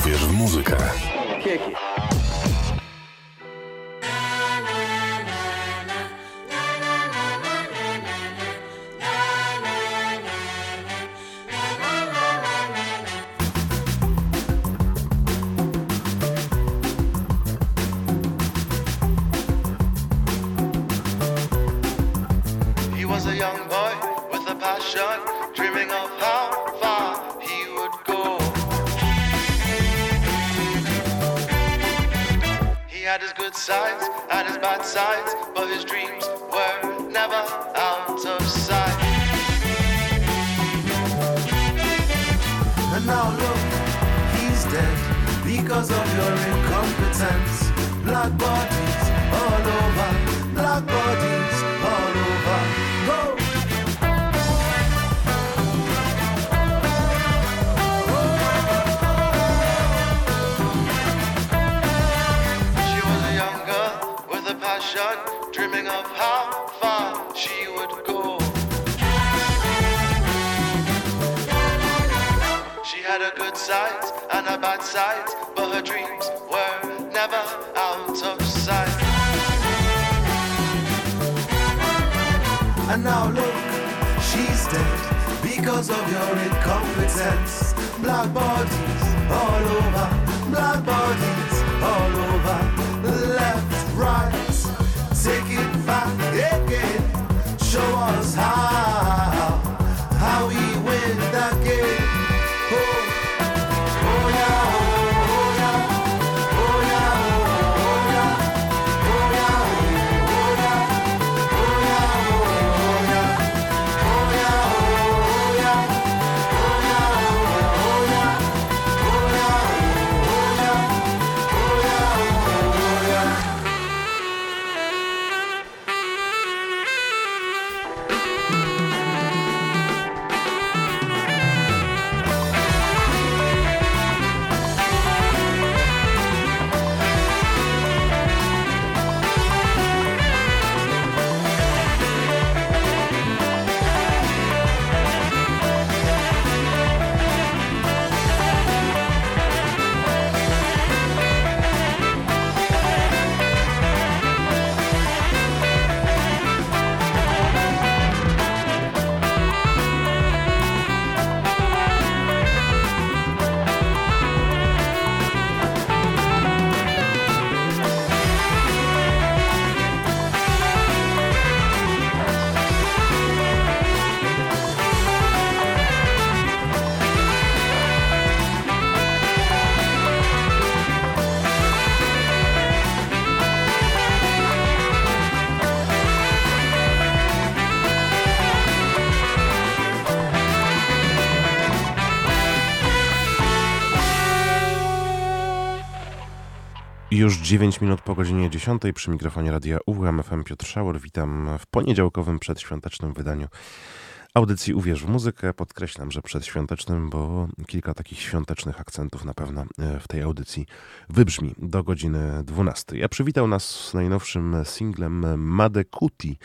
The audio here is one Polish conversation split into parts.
Uwierz w muzykę. Kieki. Już 9 minut po godzinie 10 przy mikrofonie radia UWM FM Piotr Szałor. Witam w poniedziałkowym przedświątecznym wydaniu audycji Uwierz w muzykę. Podkreślam, że przedświątecznym, bo kilka takich świątecznych akcentów na pewno e, w tej audycji wybrzmi do godziny 12. Ja przywitał nas z najnowszym singlem Made Kuti.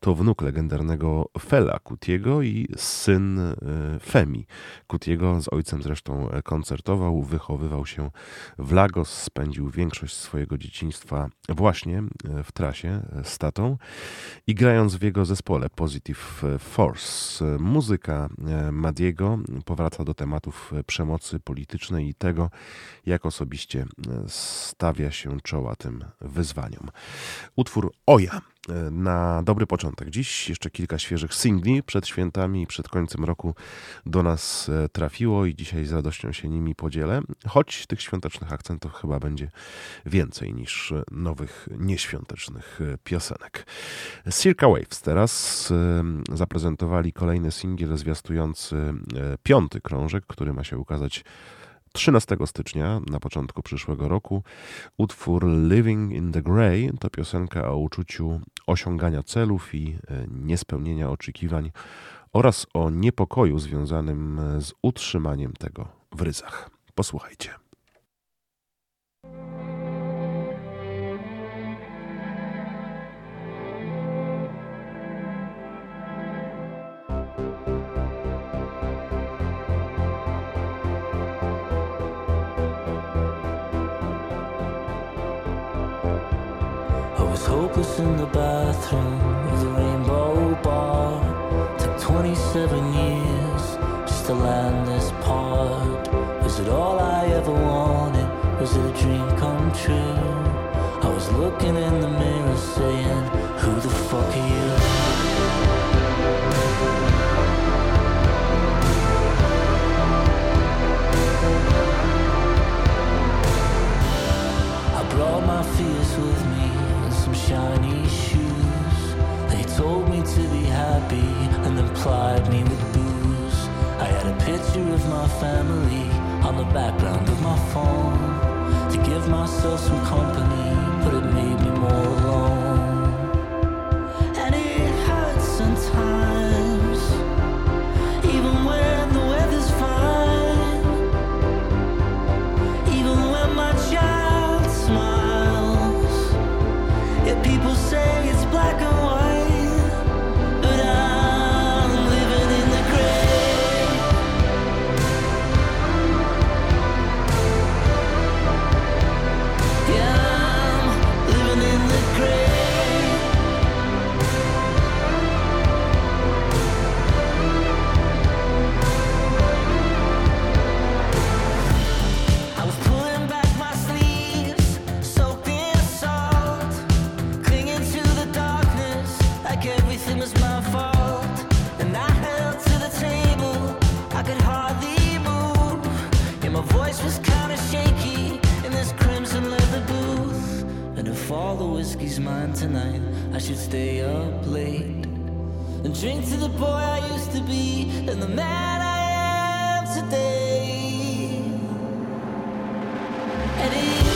To wnuk legendarnego Fela Kutiego i syn e, Femi Kutiego. Z ojcem zresztą koncertował, wychowywał się w Lagos, spędził większość swojego dzieciństwa właśnie e, w trasie z tatą i grając w jego zespole Positive Force. Muzyka Madiego powraca do tematów przemocy politycznej i tego, jak osobiście stawia się czoła tym wyzwaniom. Utwór Oja na dobry początek. Dziś jeszcze kilka świeżych singli przed świętami i przed końcem roku do nas trafiło i dzisiaj z radością się nimi podzielę, choć tych świątecznych akcentów chyba będzie więcej niż nowych nieświątecznych piosenek. Circa Waves teraz zaprezentowali kolejny singiel zwiastujący piąty krążek, który ma się ukazać 13 stycznia, na początku przyszłego roku, utwór Living in the Grey to piosenka o uczuciu osiągania celów i niespełnienia oczekiwań oraz o niepokoju związanym z utrzymaniem tego w ryzach. Posłuchajcie. In the bathroom of the rainbow bar. Took 27 years just to land this part. Was it all I ever wanted? Was it a dream come true? I was looking in the mirror and then plied me with booze. I had a picture of my family on the background of my phone to give myself some company, if all the whiskey's mine tonight, I should stay up late and drink to the boy I used to be and the man I am today. And it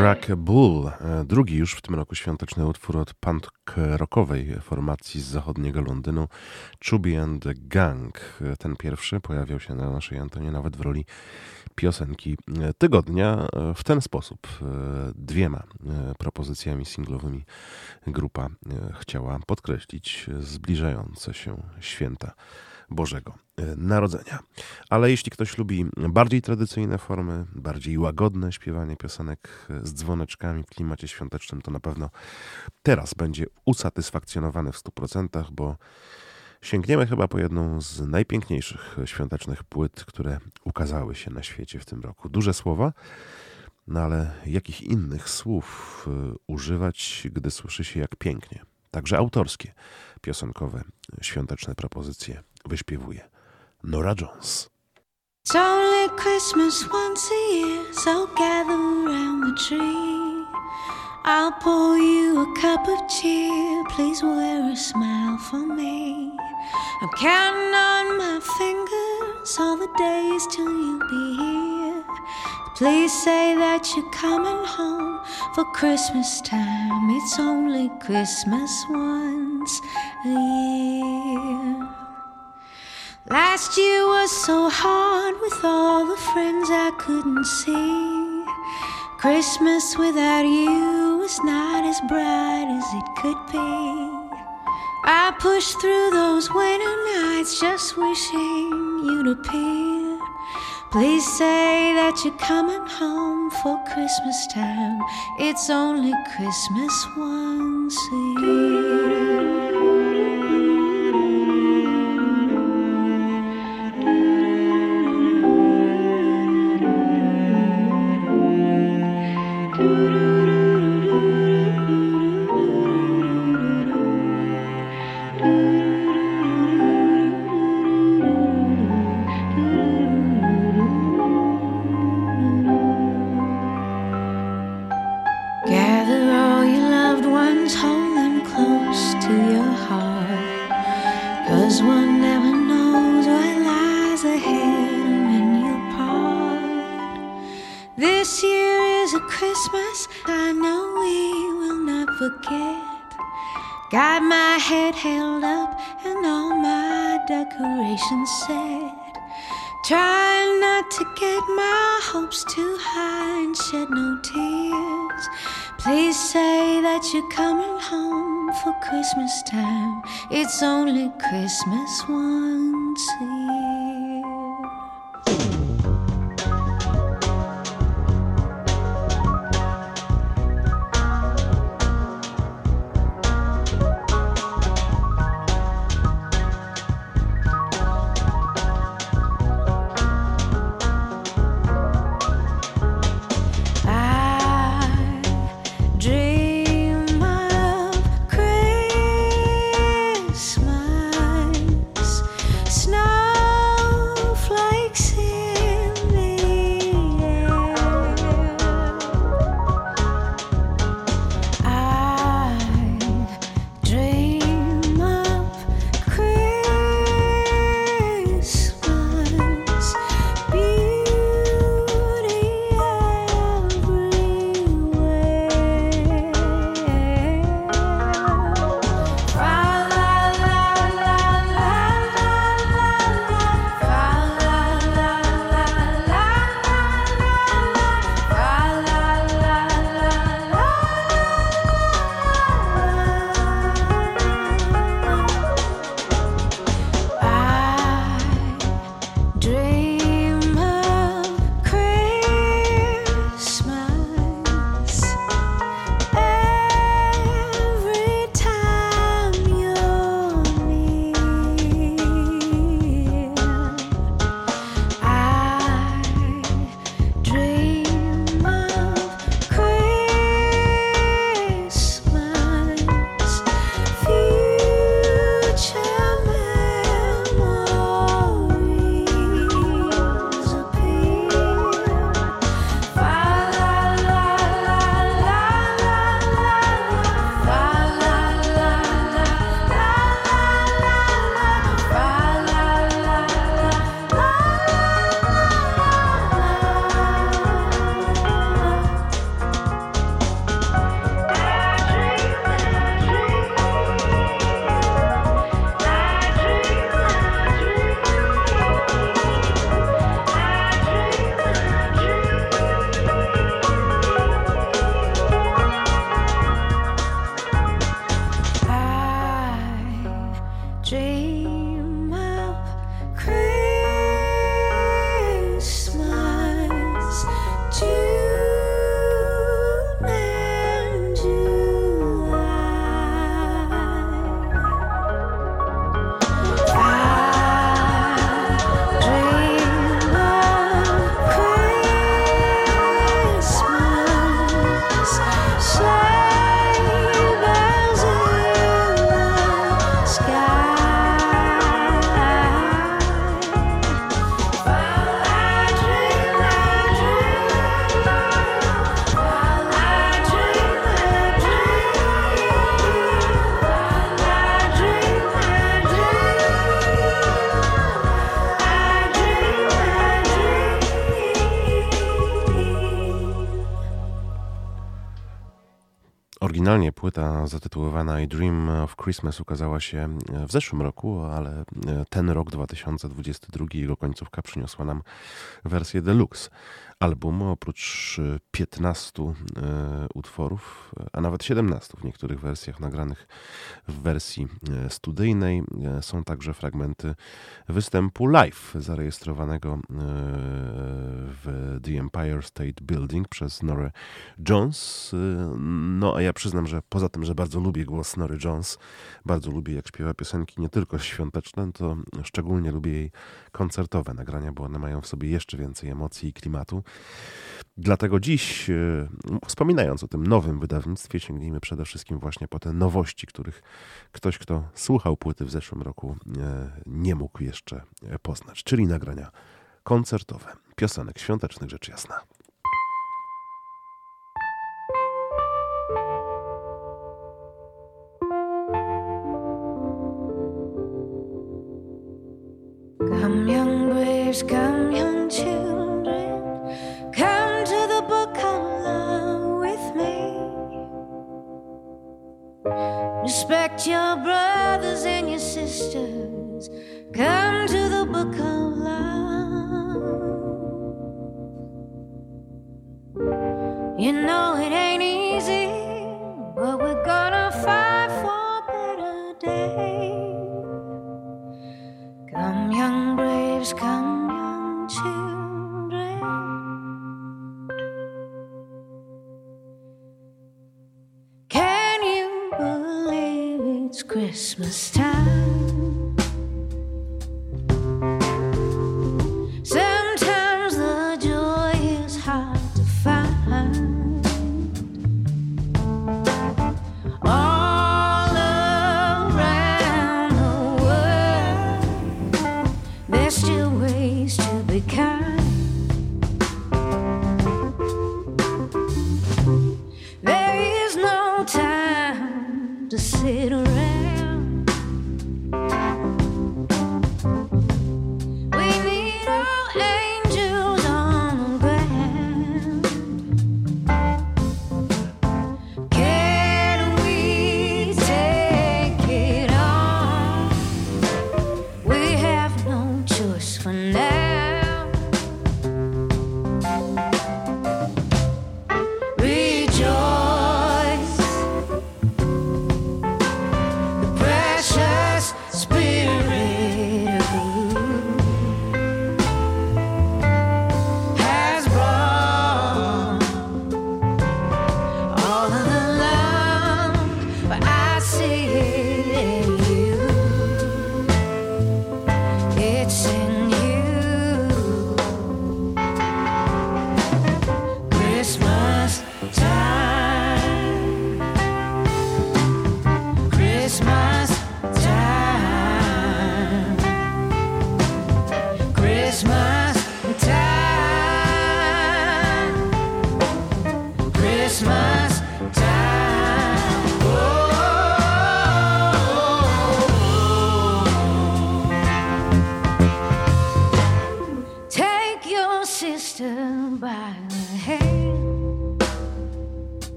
Rock Bull, e, drugi już w tym roku świąteczny utwór od punk rockowej formacji z zachodniego Londynu, Chubby and the Gang. E, ten pierwszy pojawiał się na naszej Antonie nawet w roli piosenki e, tygodnia w ten sposób. Dwiema propozycjami singlowymi grupa chciała podkreślić zbliżające się święta Bożego e, Narodzenia. Ale jeśli ktoś lubi bardziej tradycyjne formy, bardziej łagodne śpiewanie piosenek z dzwoneczkami w klimacie świątecznym, to na pewno teraz będzie usatysfakcjonowany w 100%, bo sięgniemy chyba po jedną z najpiękniejszych świątecznych płyt, które ukazały się na świecie w tym roku. Duże słowa, no ale jakich innych słów e, używać, gdy słyszy się jak pięknie? Także autorskie, piosenkowe, świąteczne propozycje wyśpiewuje Nora Jones. It's only Christmas once a year, so gather around the tree. I'll pour you a cup of cheer. Please wear a smile for me. I'm counting on my fingers all the days till you'll be here. Please say that you're coming home for Christmas time. It's only Christmas once a year. Last year was so hard with all the friends I couldn't see. Christmas without you was not as bright as it could be. I pushed through those winter nights just wishing you'd appear. Please say that you're coming home for Christmas time. It's only Christmas once a year. Say that you're coming home for Christmas time. It's only Christmas once a year. Zatytułowana I Dream of Christmas ukazała się w zeszłym roku, ale ten rok 2022 jego końcówka przyniosła nam wersję deluxe albumu. Oprócz 15 e, utworów, a nawet 17 w niektórych wersjach nagranych w wersji e, studyjnej, e, są także fragmenty występu live zarejestrowanego w The Empire State Building przez Nora Jones. No a ja przyznam, że poza tym, że bardzo lubię głos Nory Jones, bardzo lubię jak śpiewa piosenki nie tylko świąteczne, to szczególnie lubię jej koncertowe nagrania, bo one mają w sobie jeszcze więcej emocji i klimatu. Dlatego dziś, e, wspominając o tym nowym wydawnictwie, sięgnijmy przede wszystkim właśnie po te nowości, których ktoś, kto słuchał płyty w zeszłym roku, e, nie mógł jeszcze poznać, czyli nagrania koncertowe, piosenek świątecznych, rzecz jasna. Come, young braves, come, young Respect your brothers and your sisters. Come to the book of love. You know it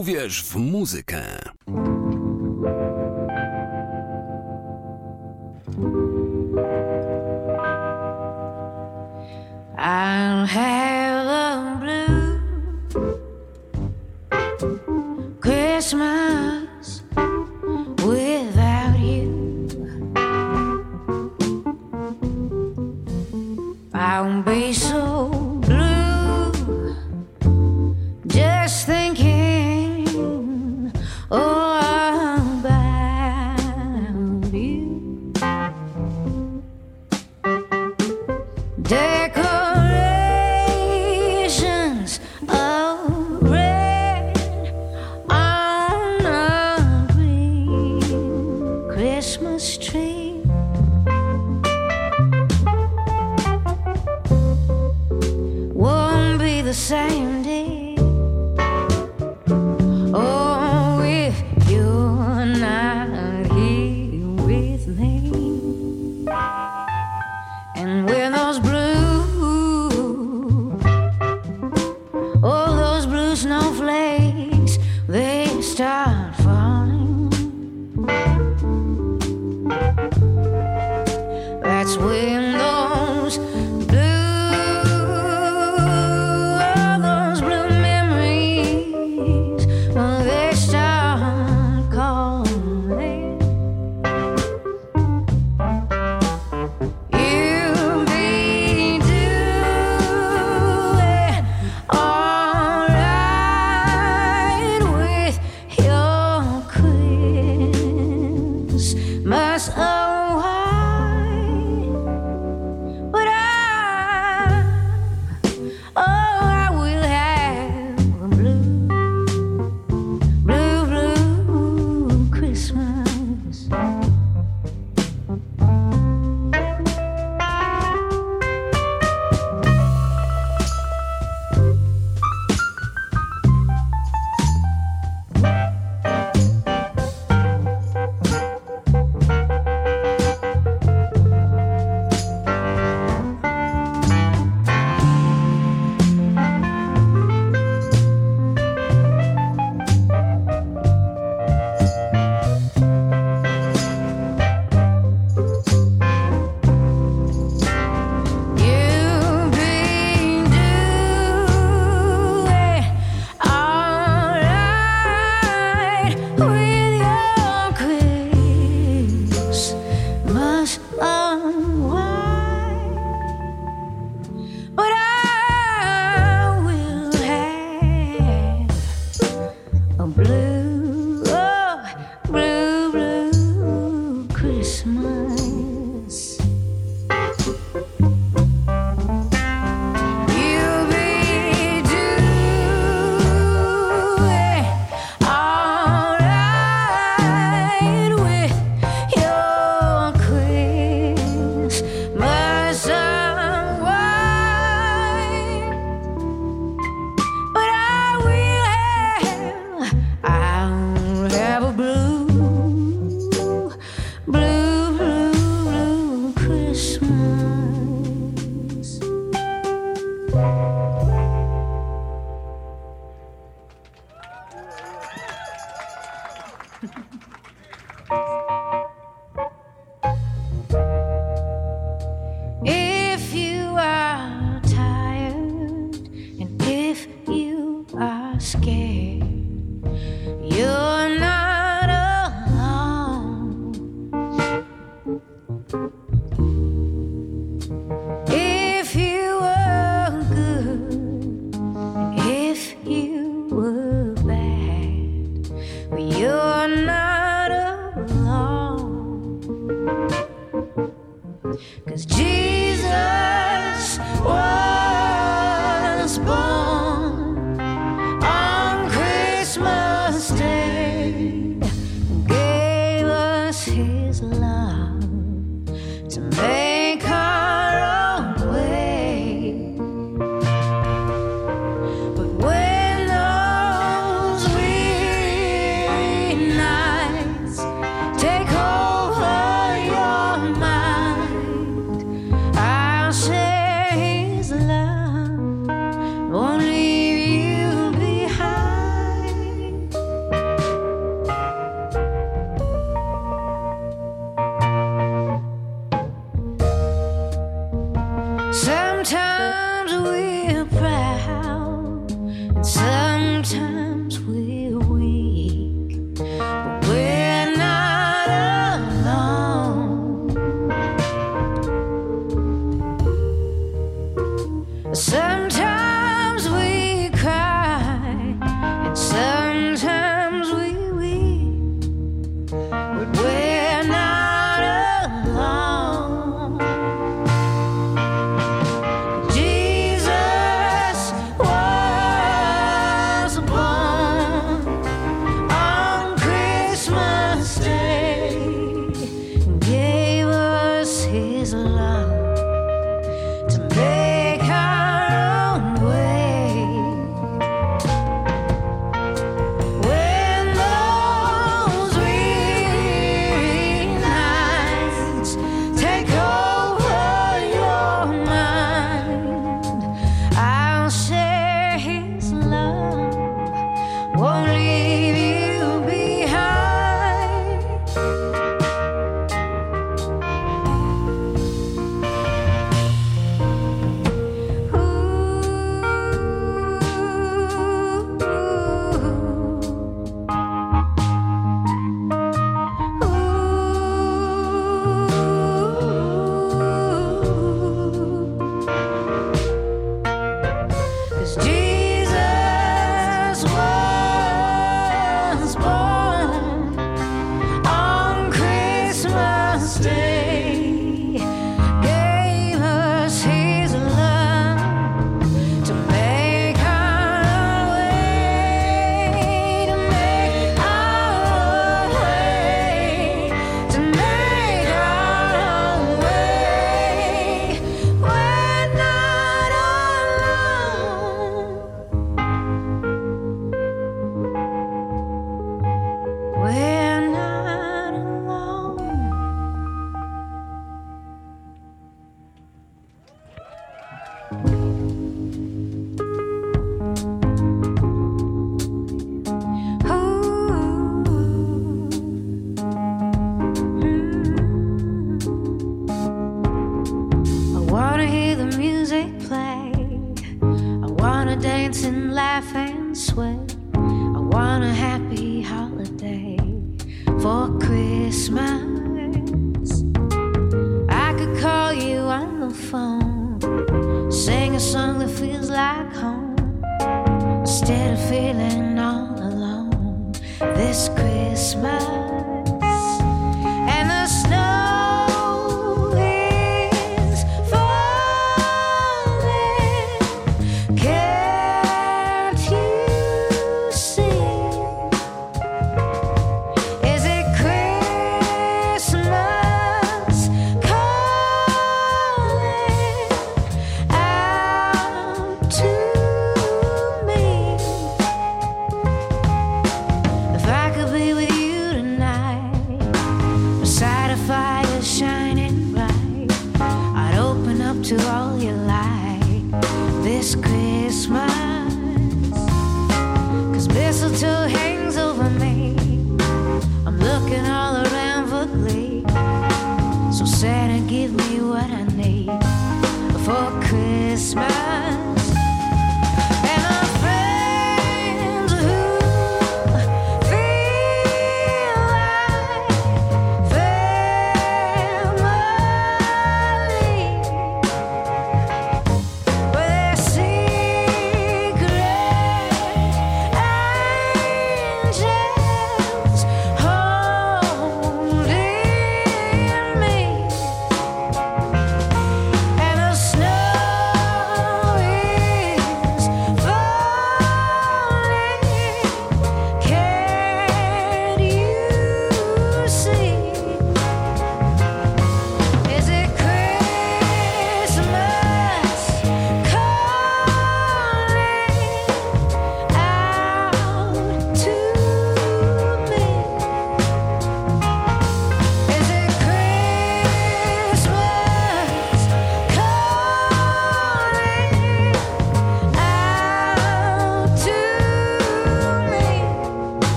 Uwierz w muzykę.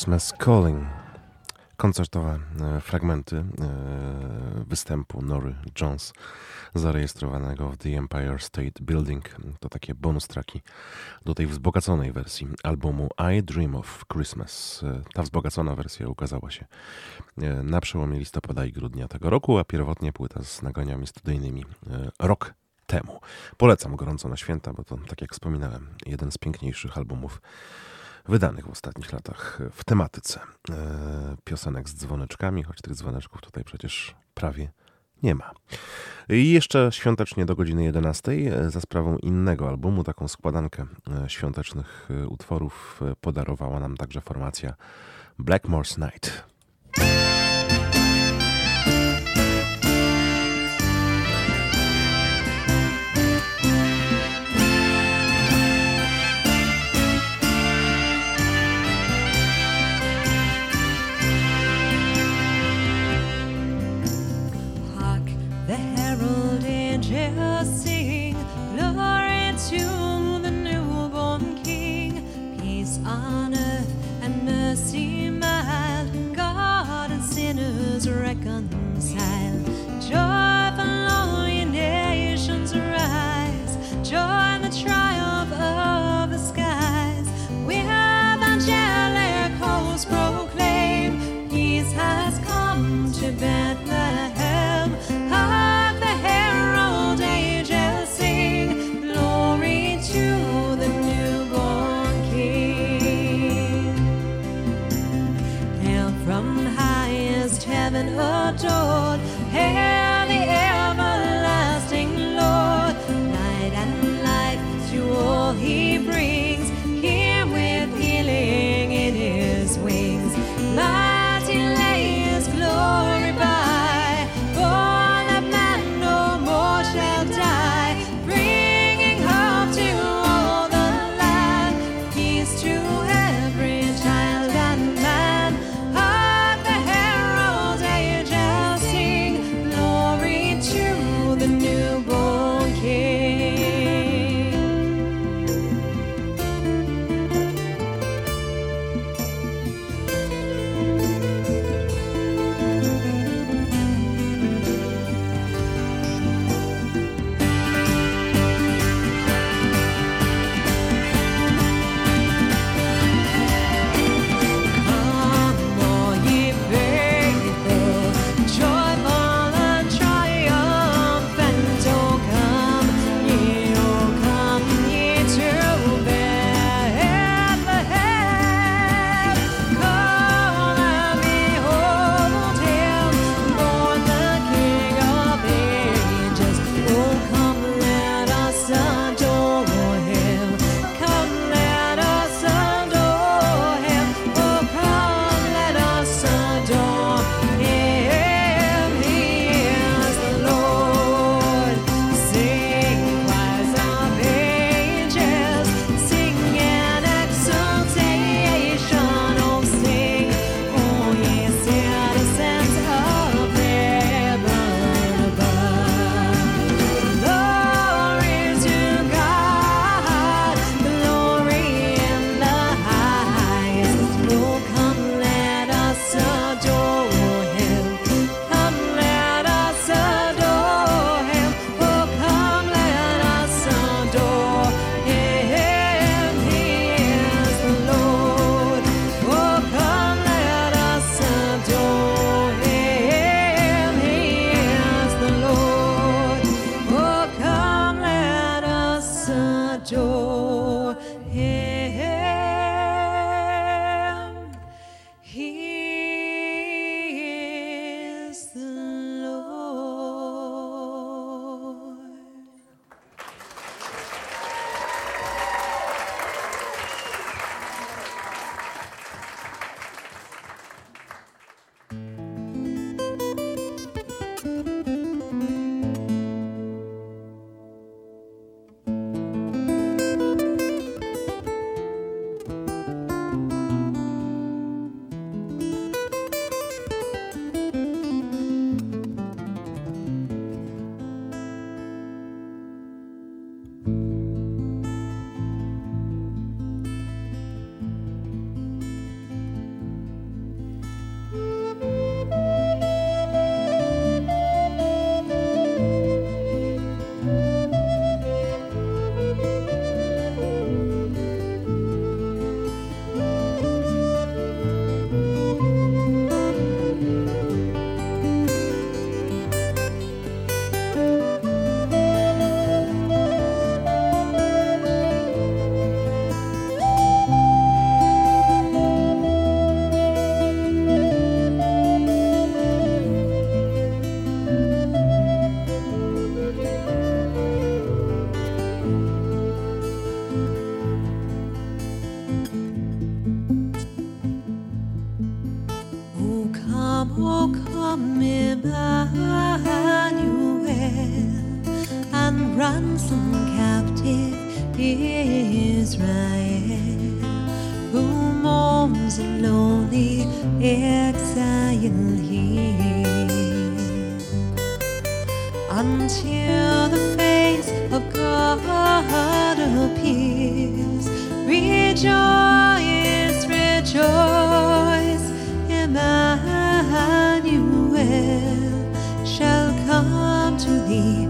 Christmas Calling. Koncertowe e, fragmenty e, występu Nory Jones zarejestrowanego w The Empire State Building. To takie bonus traki do tej wzbogaconej wersji albumu I Dream of Christmas. E, Ta wzbogacona wersja ukazała się na przełomie listopada i grudnia tego roku, a pierwotnie płyta z nagraniami studyjnymi rok temu. Polecam gorąco na święta, bo to, tak jak wspominałem, jeden z piękniejszych albumów wydanych w ostatnich latach w tematyce e, piosenek z dzwoneczkami, choć tych dzwoneczków tutaj przecież prawie nie ma. I jeszcze świątecznie do godziny 11 e, za sprawą innego albumu, taką składankę e, świątecznych e, utworów e, podarowała nam także formacja Blackmore's Night. comes a lonely exile here until the face of God appears. Rejoice, rejoice, Emmanuel shall come to thee.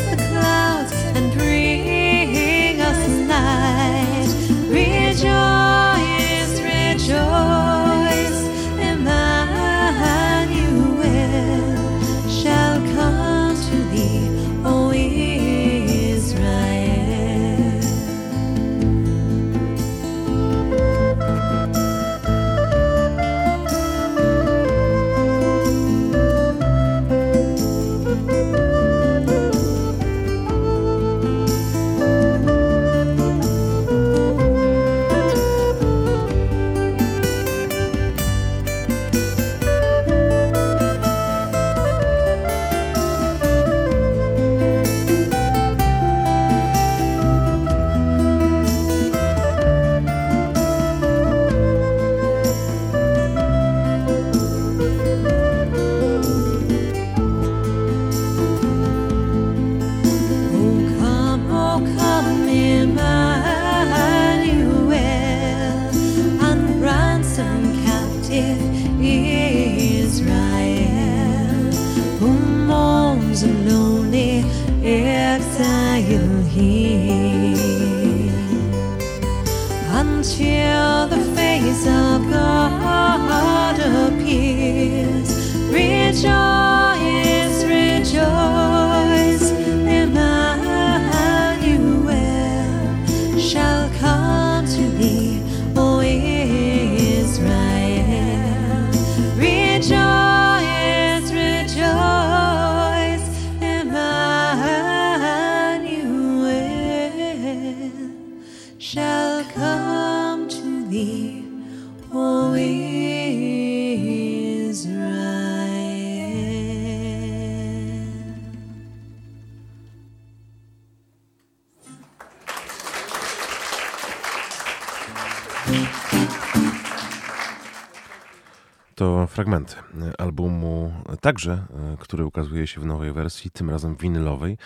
także, e, który ukazuje się w nowej wersji, tym razem winylowej,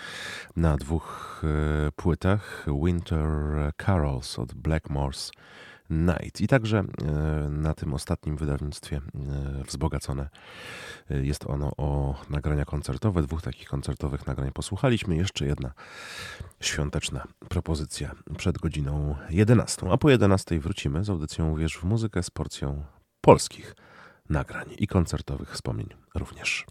na dwóch e, płytach Winter Carols od Blackmore's Night. I także e, na tym ostatnim wydawnictwie wzbogacone jest ono o nagrania koncertowe. Dwóch takich koncertowych nagrań posłuchaliśmy. Jeszcze jedna świąteczna propozycja przed godziną 11. A po 11 wrócimy z audycją Wierz w muzykę z porcją polskich nagrań i koncertowych wspomnień również.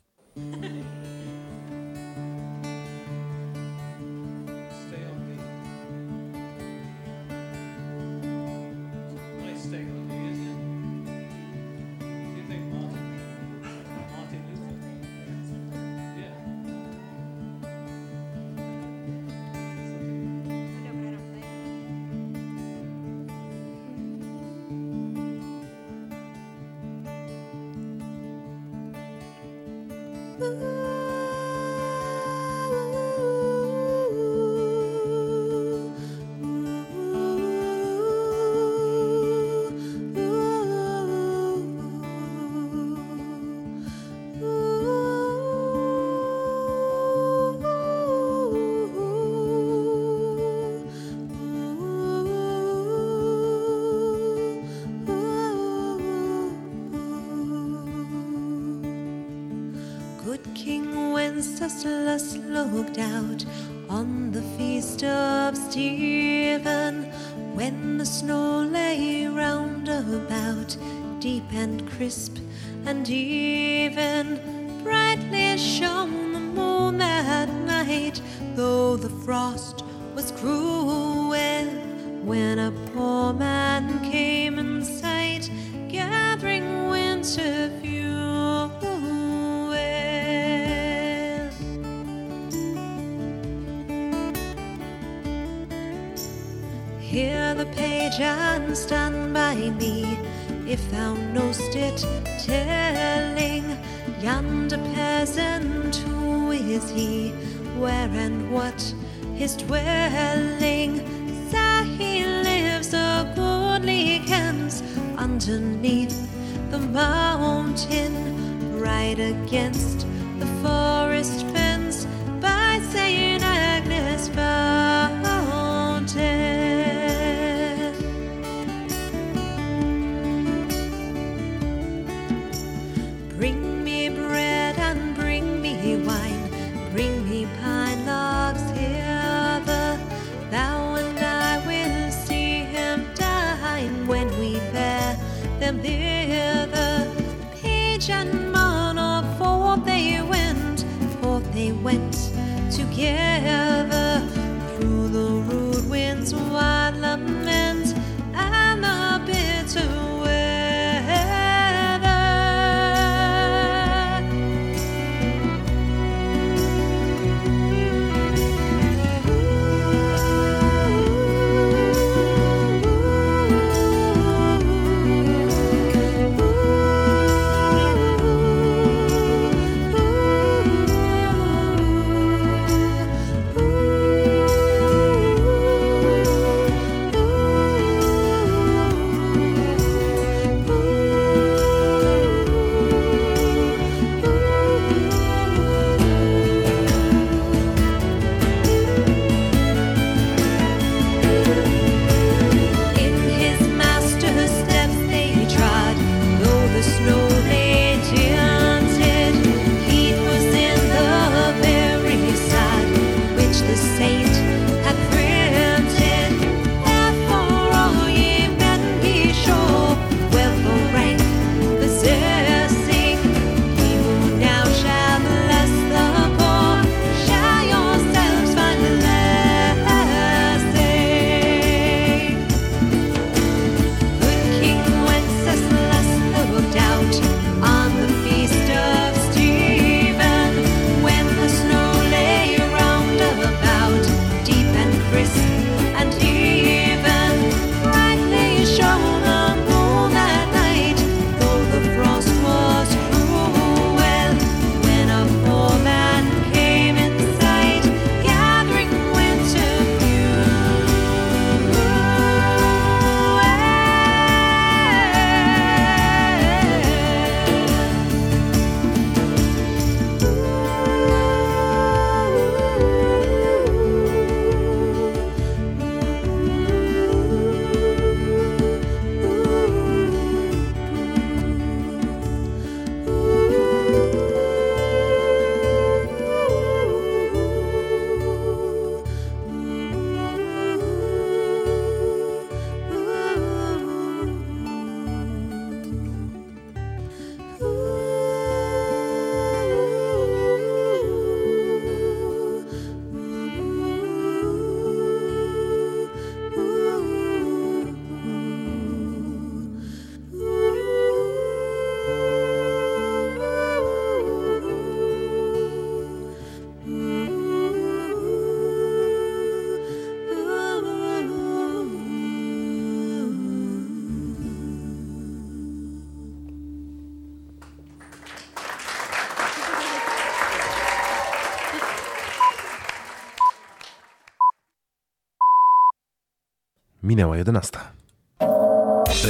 Minęła 11.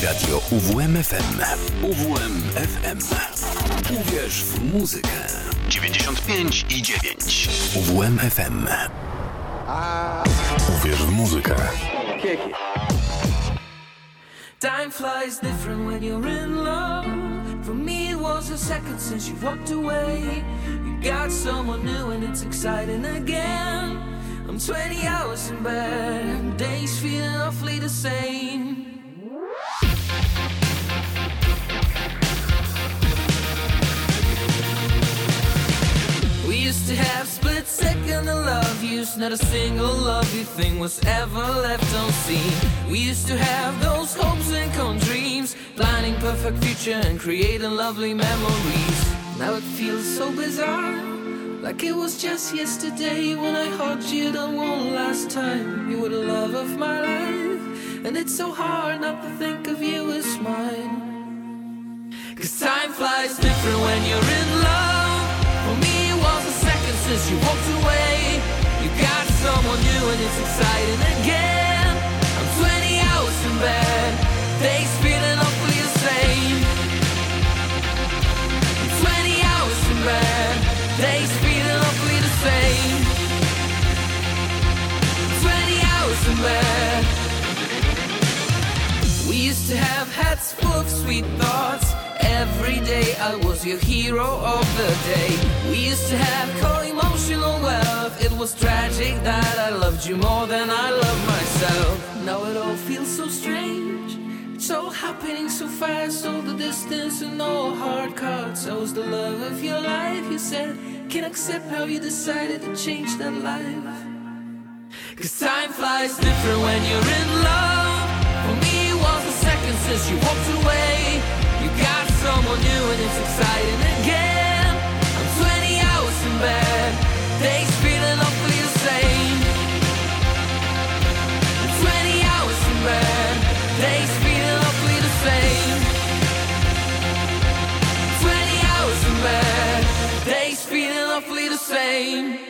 Radio UWMFM. UWMFM. Uwierz w muzykę. 95 i 9. UWMFM. Uwierz w muzykę. Time flies different when you're in love. For me, it was a second since you walked away. You got someone new and it's exciting again. I'm 20 hours in bed, days feeling awfully the same. We used to have split second of love use, not a single lovely thing was ever left unseen. We used to have those hopes and con dreams, planning perfect future and creating lovely memories. Now it feels so bizarre, like it was just yesterday when I hugged you the one last time. You were the love of my life, and it's so hard not to think of you as mine. Cause time flies different when you're in love. For me, it was a second since you walked away. You got someone new and it's exciting again. I'm 20 hours in bed, days feeling sweet thoughts. Every day I was your hero of the day. We used to have co-emotional wealth. It was tragic that I loved you more than I loved myself. Now it all feels so strange. It's all happening so fast, all the distance and all hard cards. I was the love of your life, you said. Can't accept how you decided to change that life. Cause time flies different when you're in love. For me, it was a second since you walked away. Someone new and it's exciting again. I'm 20 hours in bed, days feeling awfully the same. 20 hours in bed, days feeling awfully the same. 20 hours in bed, days feeling awfully the same.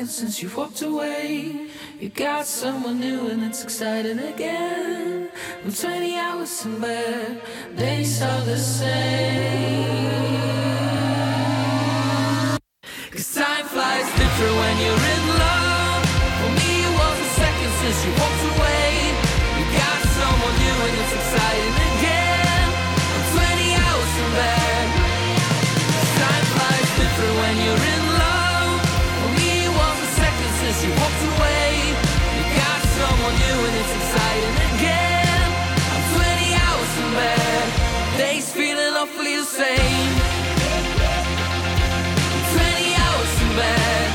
Was a second since you walked away. You got someone new and it's exciting again. I'm 20 hours in bed, days are the same. Cause time flies different when you're in love. For me, it was a second since you walked away. You got someone new and it's exciting again. I'm 20 hours in bed. Time flies different when you're in feeling awfully the same. 20 hours in bed.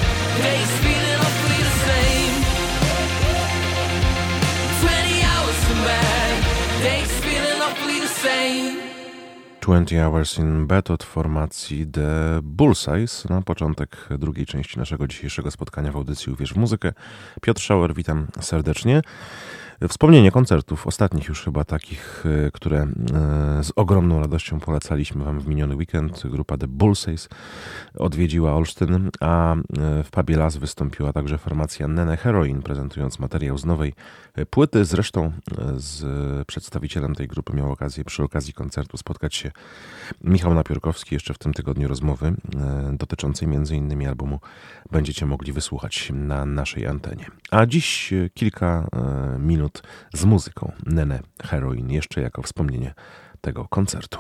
Days feeling awfully the same. 20 hours in bed. Days feeling awfully the same. 20 Hours in Bed od formacji The Bullseyes na początek drugiej części naszego dzisiejszego spotkania w audycji Uwierz w muzykę. Piotr Schauer, witam serdecznie. Wspomnienie koncertów, ostatnich już chyba takich, e, które e, z ogromną radością polecaliśmy Wam w miniony weekend. Grupa The Bullseyes odwiedziła Olsztyn, a e, w pubie Las wystąpiła także formacja Nene Heroin, prezentując materiał z nowej płyty. Zresztą z przedstawicielem tej grupy miał okazję przy okazji koncertu spotkać się Michał Napiórkowski. Jeszcze w tym tygodniu rozmowy dotyczącej m.in. albumu będziecie mogli wysłuchać na naszej antenie. A dziś kilka minut z muzyką Nene Heroin, jeszcze jako wspomnienie tego koncertu.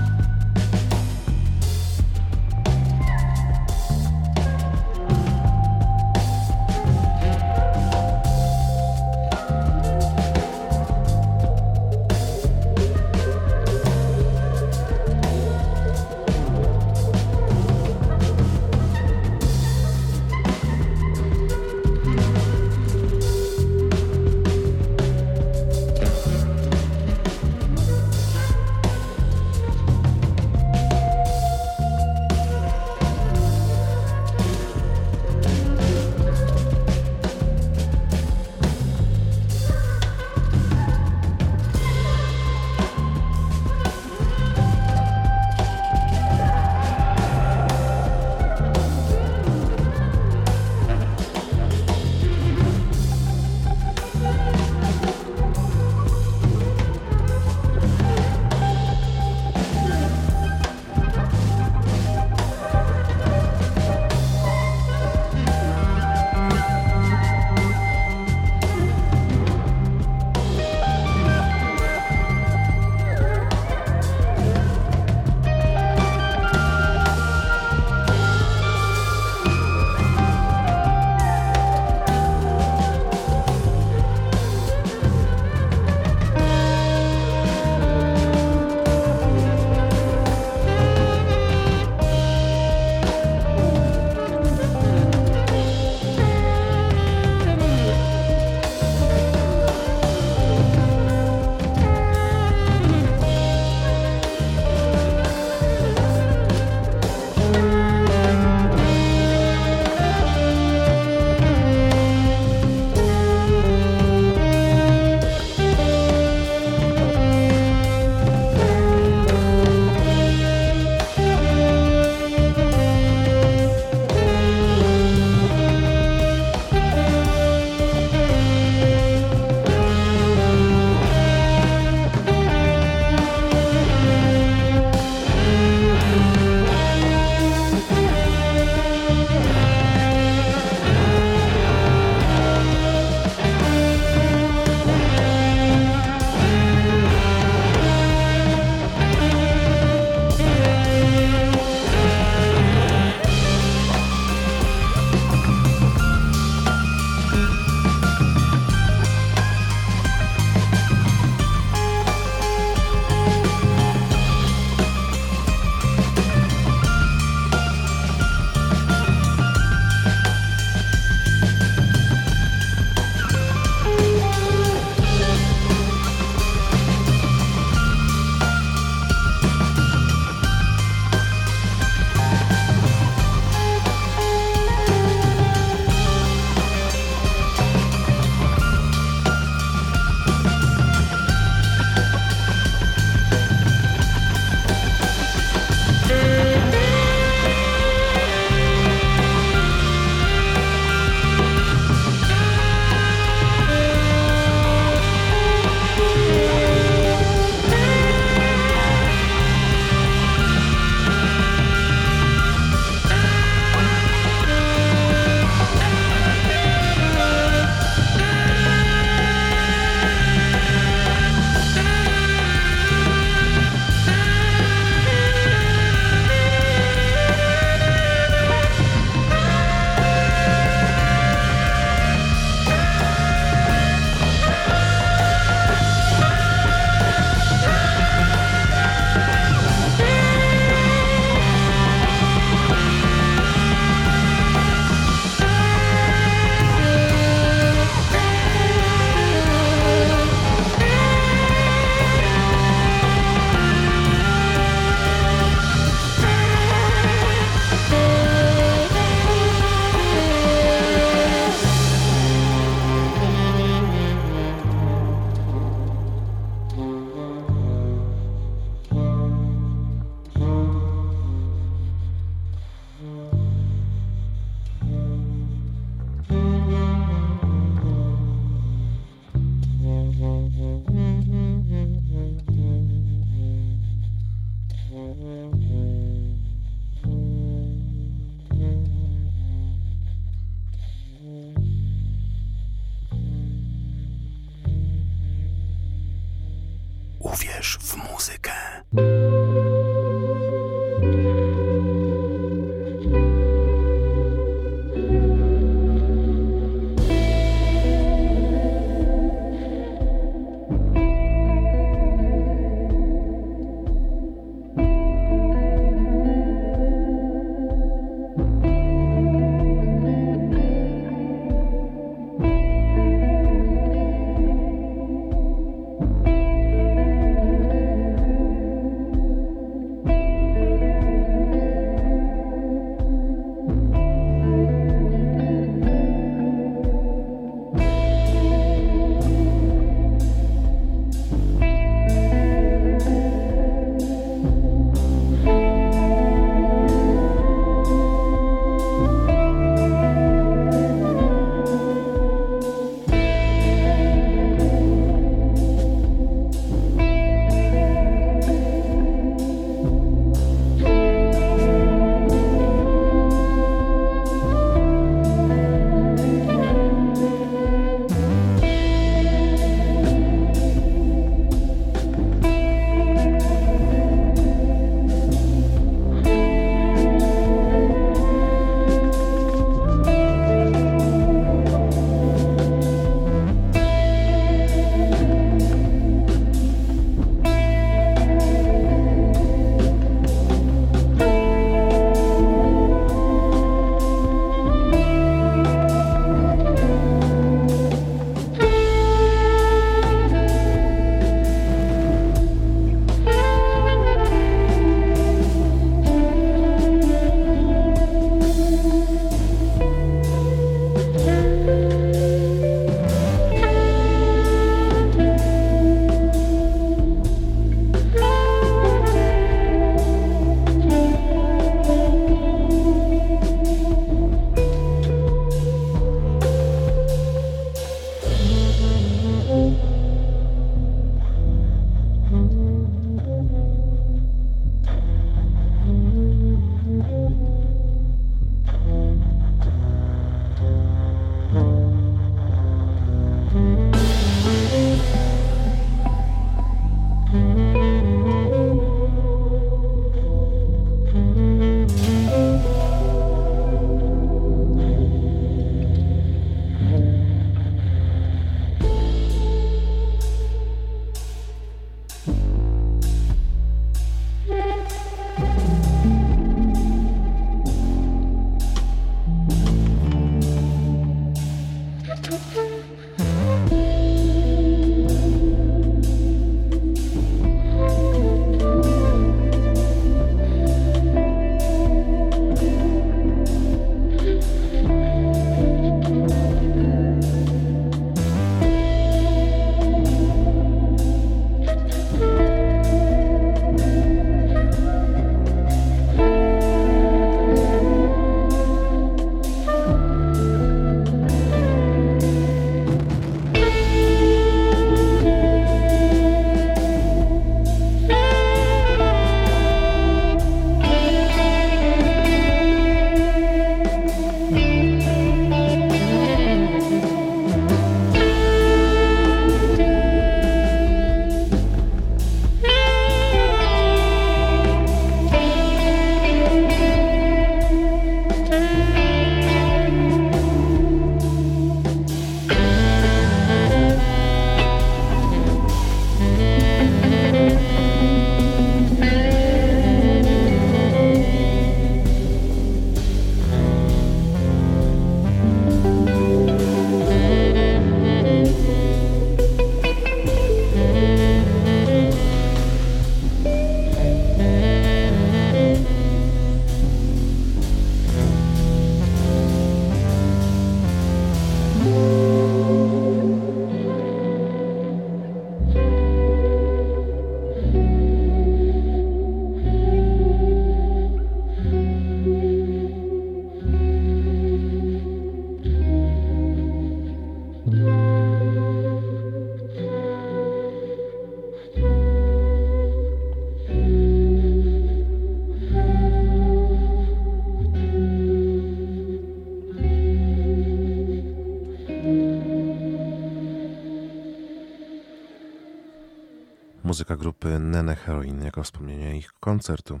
Koncertu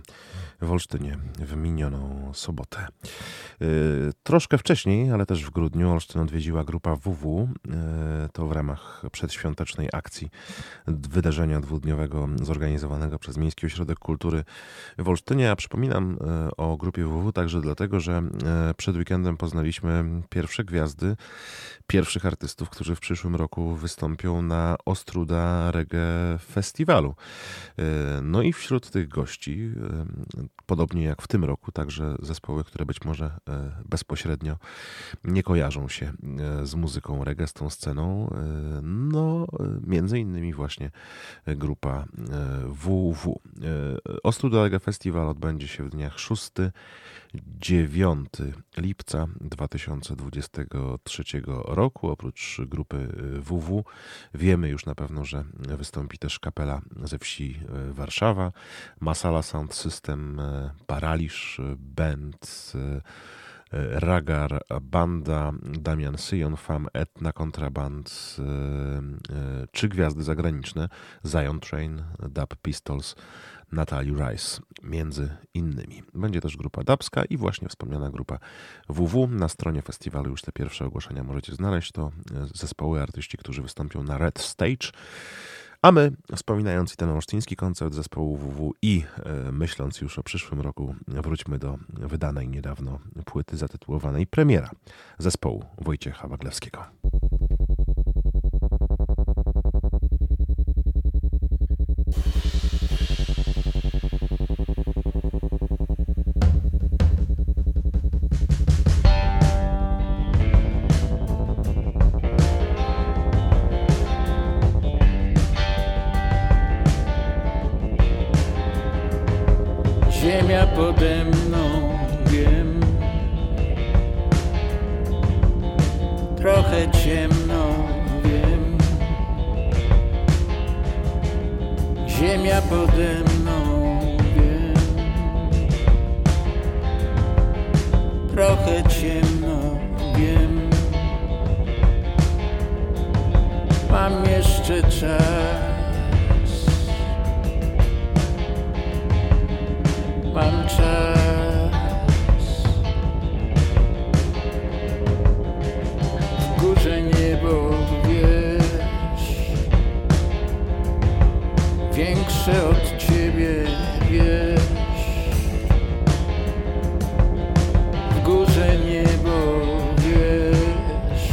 w Olsztynie w minioną sobotę. Yy, troszkę wcześniej, ale też w grudniu Olsztyn odwiedziła grupa WW. Yy, to w ramach przedświątecznej akcji wydarzenia dwudniowego zorganizowanego przez Miejski Ośrodek Kultury w Olsztynie. A przypominam yy, o grupie WW także dlatego, że przed weekendem poznaliśmy pierwsze gwiazdy pierwszych artystów, którzy w przyszłym roku wystąpią na Ostruda Reggae Festiwalu. E, No i wśród tych gości, e, podobnie jak w tym roku, także zespoły, które być może e, bezpośrednio nie kojarzą się z muzyką reggae, z tą sceną. No, między innymi właśnie grupa WW. Ostruda Reggae Festiwal odbędzie się w dniach 6 9 lipca 2023 roku. Oprócz grupy WW wiemy już na pewno, że wystąpi też kapela ze wsi e, Warszawa, Masala Sound System, e, Paraliż, Band, Ragar, Banda, Damian Syjon, Fam, Etna Kontraband, e, e, trzy gwiazdy zagraniczne, Zion Train, Dub Pistols, Natalie Rice, między innymi. Będzie też grupa dubska i właśnie wspomniana grupa WW. Na stronie festiwalu już te pierwsze ogłoszenia możecie znaleźć. To e, zespoły, artyści, którzy wystąpią na Red Stage. A my, wspominając i ten olsztyński koncert zespołu WW i e, myśląc już o przyszłym roku, wróćmy do wydanej niedawno płyty zatytułowanej Premiera zespołu Wojciecha Waglewskiego. Pode mną, wiem. Trochę ciemno, wiem. Ziemia pode mną, wiem. Trochę ciemno, wiem. Mam jeszcze czas czas. W górze niebo wiesz. Większe od ciebie wiesz. W górze niebo wiesz.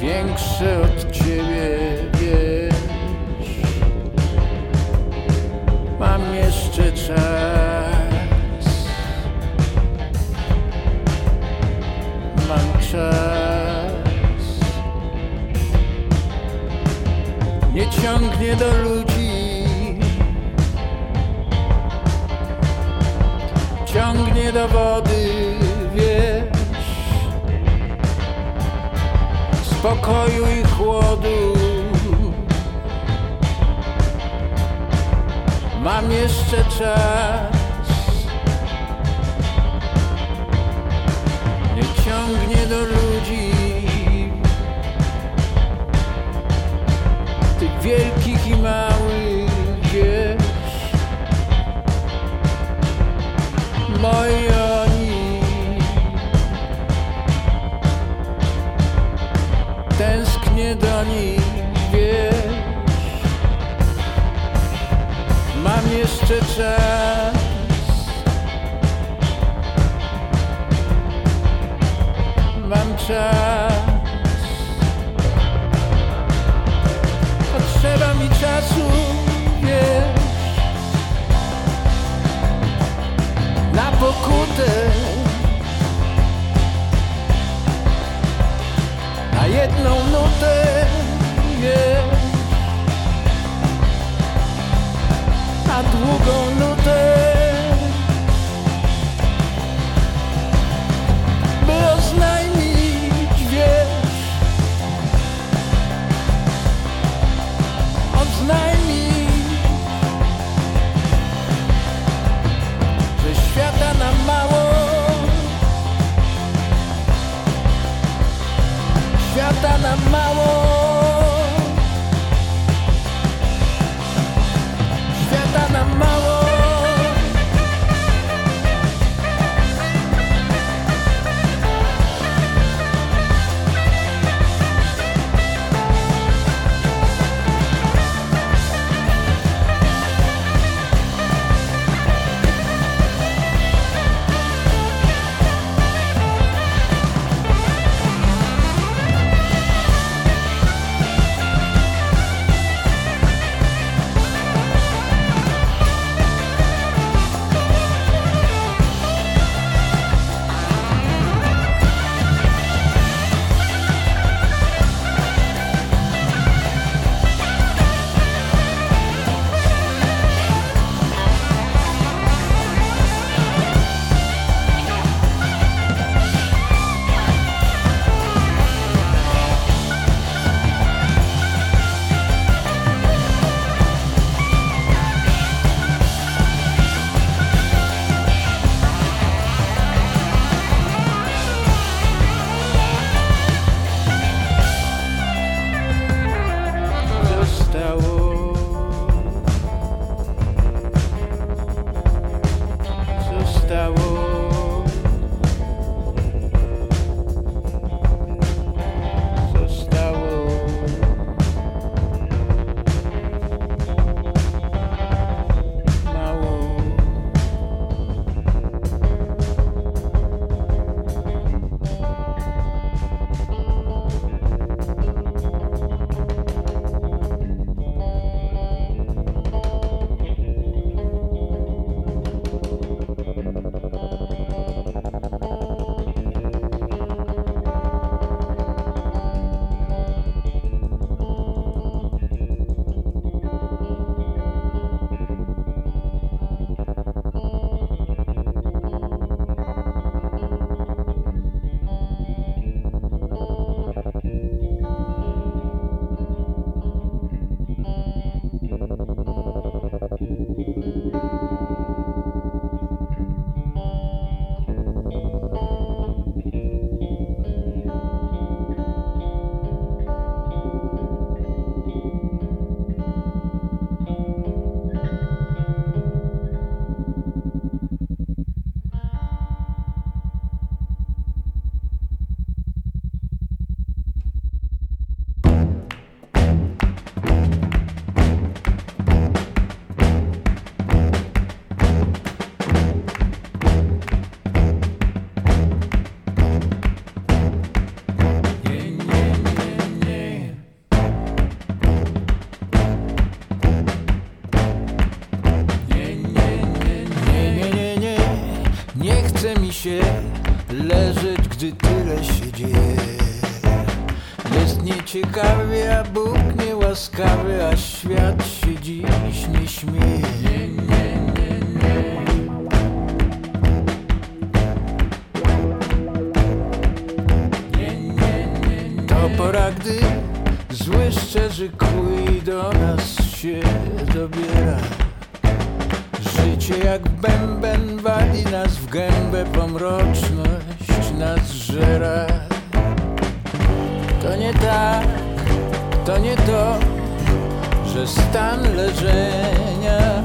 Większe od czas Mam Nie ciągnie do ludzi. Ciągnie do wody, wiesz. Spokoju i chłodu Mam jeszcze czas. Nie ciągnie do ludzi. Tych wielkich i małych, wiesz Moi oni. Tęsknię do nich, jeszcze czas Mam czas. Potrzeba mi czasu, wiesz. Na pokutę. Na jedną nutę, wiesz na długą nutę Jest nieciekawie, a Bóg niełaskawy, a świat się dziś nie śmieje. Nie, nie, nie, nie. To pora, gdy zły szczerzy kły do nas się dobiera. Życie jak bęben wali nas w gębę, pomroczność nas żera. To nie tak, to nie to, że stan leżenia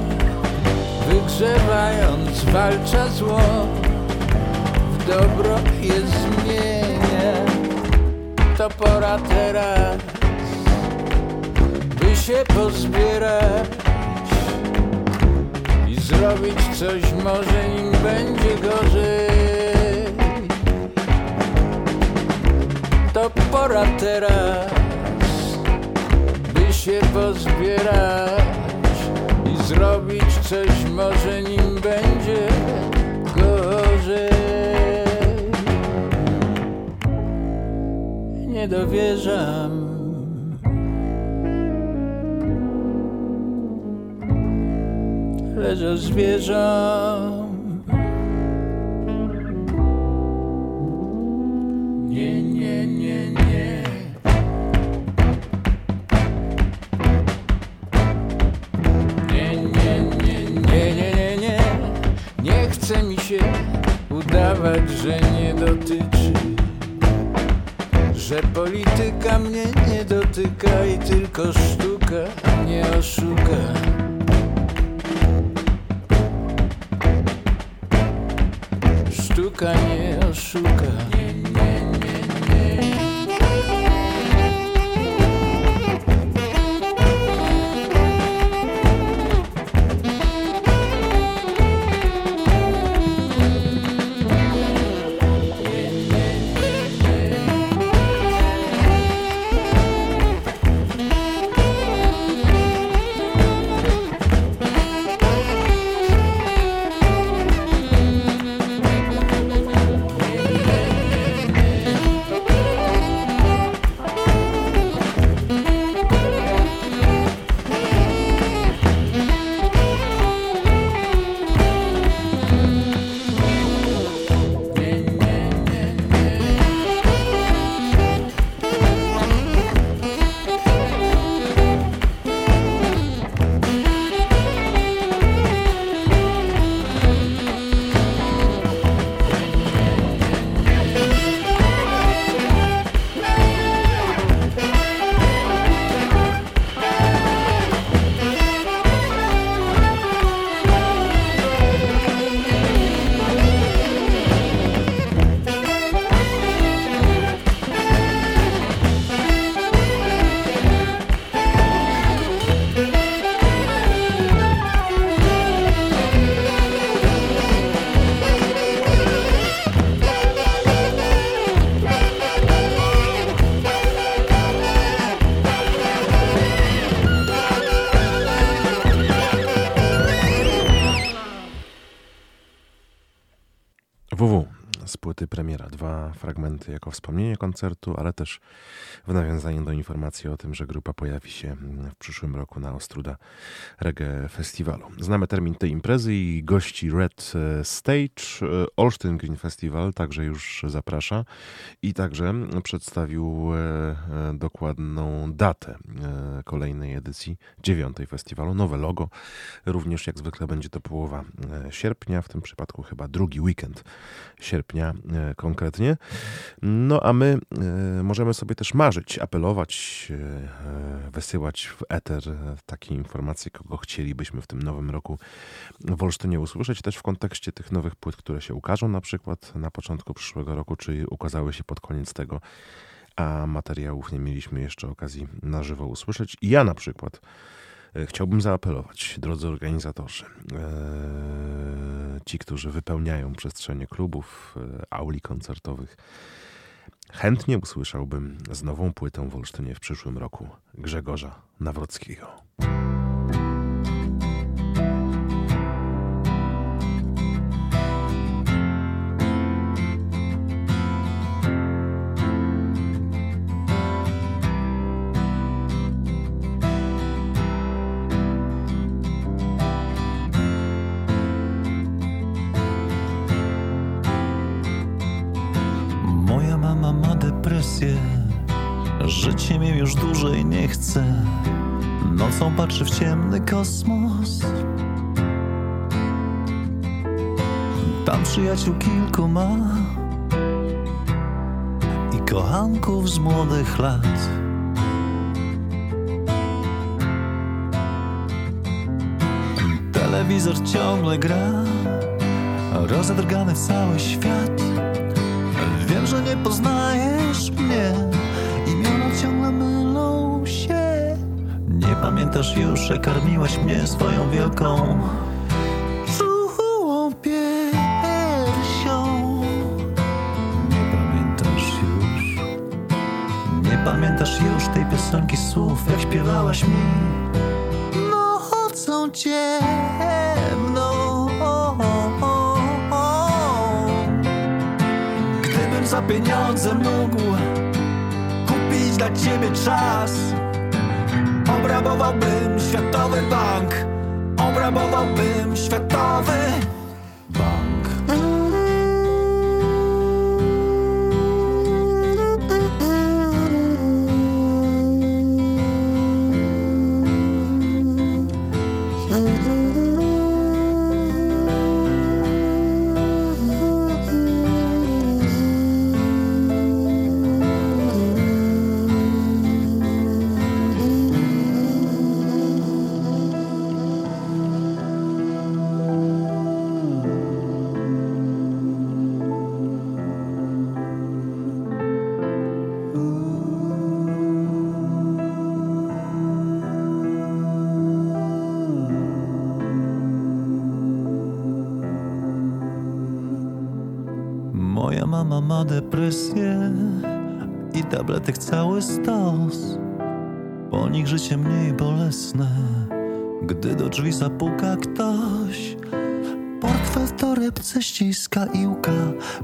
wygrzewając walcza zło, w dobro je zmienia. To pora teraz, by się pozbierać i zrobić coś może nim będzie gorzej. Pora teraz, by się pozbierać i zrobić coś może nim będzie gorzej. Nie dowierzam. Leżę zwierzę. I Dwa fragmenty jako wspomnienie koncertu, ale też w nawiązanie do informacji o tym, że grupa pojawi się w przyszłym roku na Ostruda Reggae Festiwalu. Znamy termin tej imprezy i gości Red Stage. Olsztyn Green Festival także już zaprasza i także przedstawił e, dokładną datę e, kolejnej edycji dziewiątej festiwalu. Nowe logo. Również jak zwykle będzie to połowa e, sierpnia, w tym przypadku chyba drugi weekend sierpnia e, konkretnie. No a my e, możemy sobie też marzyć, apelować, e, wysyłać w eter e, takie informacje, kogo chcielibyśmy w tym nowym roku w Olsztynie usłyszeć, też w kontekście tych nowych płyt, które się ukażą na przykład na początku przyszłego roku, czy ukazały się pod koniec tego, a materiałów nie mieliśmy jeszcze okazji na żywo usłyszeć. I ja na przykład e, chciałbym zaapelować, drodzy organizatorzy, e, ci, którzy wypełniają przestrzenie klubów, e, auli koncertowych, chętnie usłyszałbym z nową płytą w Olsztynie w przyszłym roku Grzegorza Nawrockiego. Nocą patrzy w ciemny kosmos. Tam przyjaciół kilku ma I kochanków z młodych lat. Telewizor ciągle gra Rozedrgany cały świat. Wiem, że nie poznajesz mnie Imiona ciągle mylą się Nie pamiętasz już, że karmiłaś mnie swoją wielką Czułą piersią Nie pamiętasz już. Nie pamiętasz już tej piosenki słów Jak śpiewałaś mi. Nocą ciemną. Gdybym za pieniądze mógł kupić dla ciebie czas Obrabowałbym Światowy Bank. Obrabowałbym Światowy mama ma depresję i tabletek cały stos. Po nich życie mniej bolesne, gdy do drzwi zapuka ktoś. Portfel w torebce ściska i łka,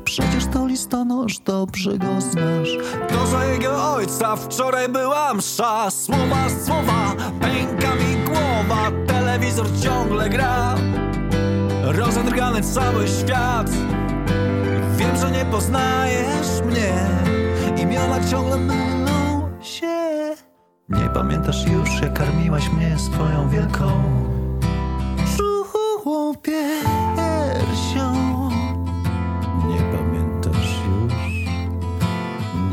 przecież to listonosz, dobrze go znasz. To za jego ojca wczoraj była msza, słowa, słowa, pęka mi głowa, telewizor ciągle gra. Rozedrgany cały świat. Że nie poznajesz mnie. Imiona ciągle mylą się. Nie pamiętasz już, jak karmiłaś mnie swoją wielką Czułą piersią. Nie pamiętasz już?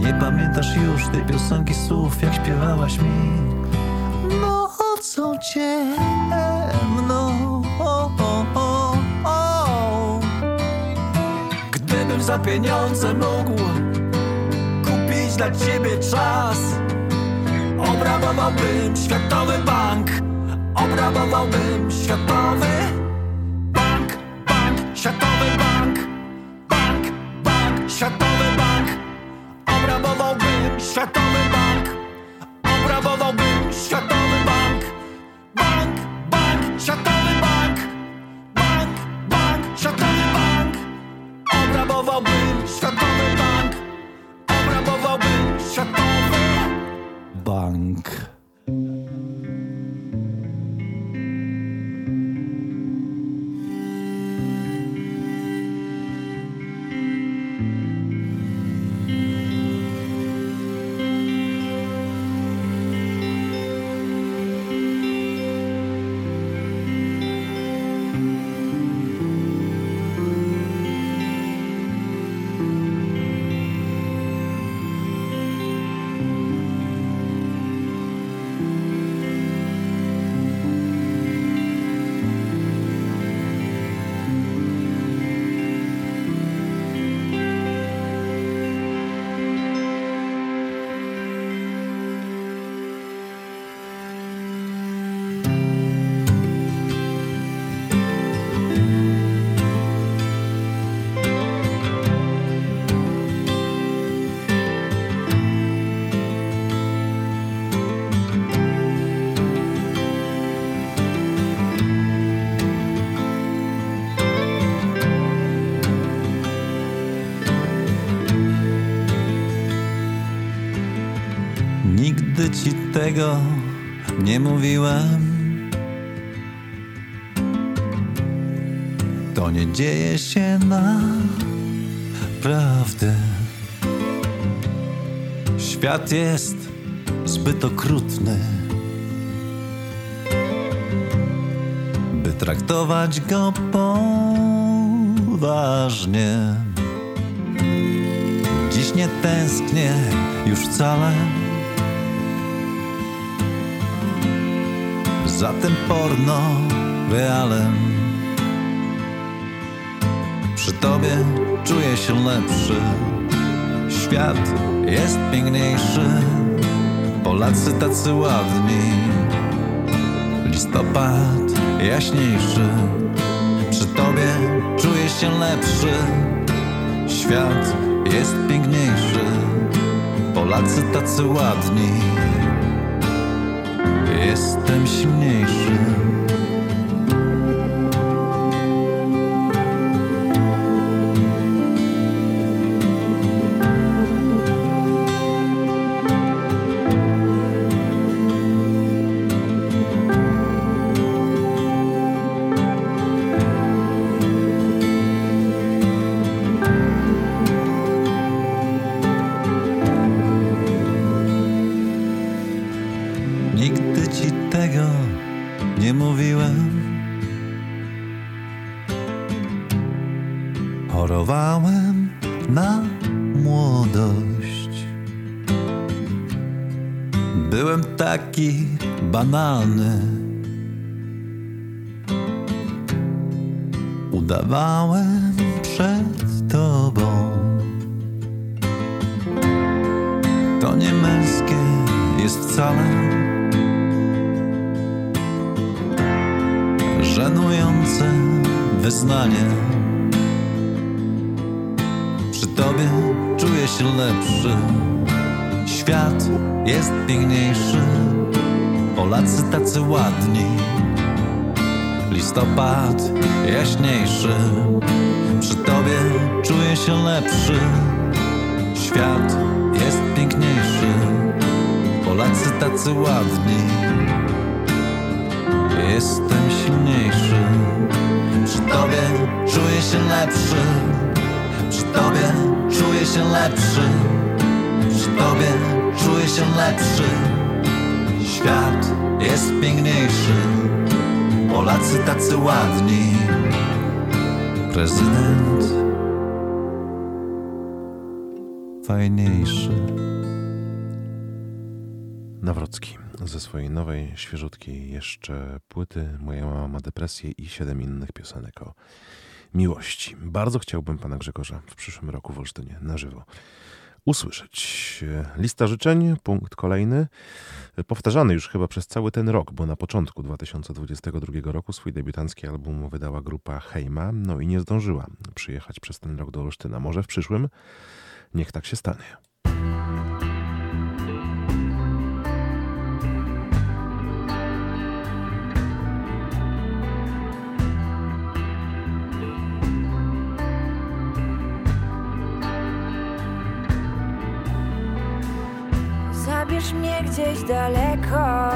Nie pamiętasz już tej piosenki słów, jak śpiewałaś mi? Nocą ciemną za pieniądze mógł kupić dla ciebie czas, obrabowałbym Światowy Bank, obrabowałbym Światowy tego nie mówiłem. To nie dzieje się naprawdę. Świat jest zbyt okrutny, by traktować go poważnie. Dziś nie tęsknię już wcale za tym porno realem. Przy tobie czuję się lepszy. Świat jest piękniejszy. Polacy tacy ładni. Listopad jaśniejszy. Przy tobie czuję się lepszy. Świat jest piękniejszy. Polacy tacy ładni. Jestem silniejszy. Udawałem przed tobą. To nie męskie jest wcale. żenujące wyznanie. Przy tobie czuję się lepszy. Świat jest piękniejszy. Polacy tacy ładni. Listopad jaśniejszy. Przy tobie czuję się lepszy. Świat jest piękniejszy. Polacy tacy ładni. Jestem silniejszy. Przy tobie czuję się lepszy. Przy tobie czuję się lepszy. Przy tobie czuję się lepszy. Świat jest piękniejszy. Polacy tacy ładni. Prezydent fajniejszy. Nawrocki ze swojej nowej, świeżutkiej jeszcze płyty Moja mama ma depresję i siedem innych piosenek o miłości. Bardzo chciałbym pana Grzegorza w przyszłym roku w Olsztynie na żywo usłyszeć. Lista życzeń, punkt kolejny, powtarzany już chyba przez cały ten rok, bo na początku 2022 roku swój debiutancki album wydała grupa Hejma, no i nie zdążyła przyjechać przez ten rok do Olsztyna. Może w przyszłym niech tak się stanie. Zabierz mnie gdzieś daleko,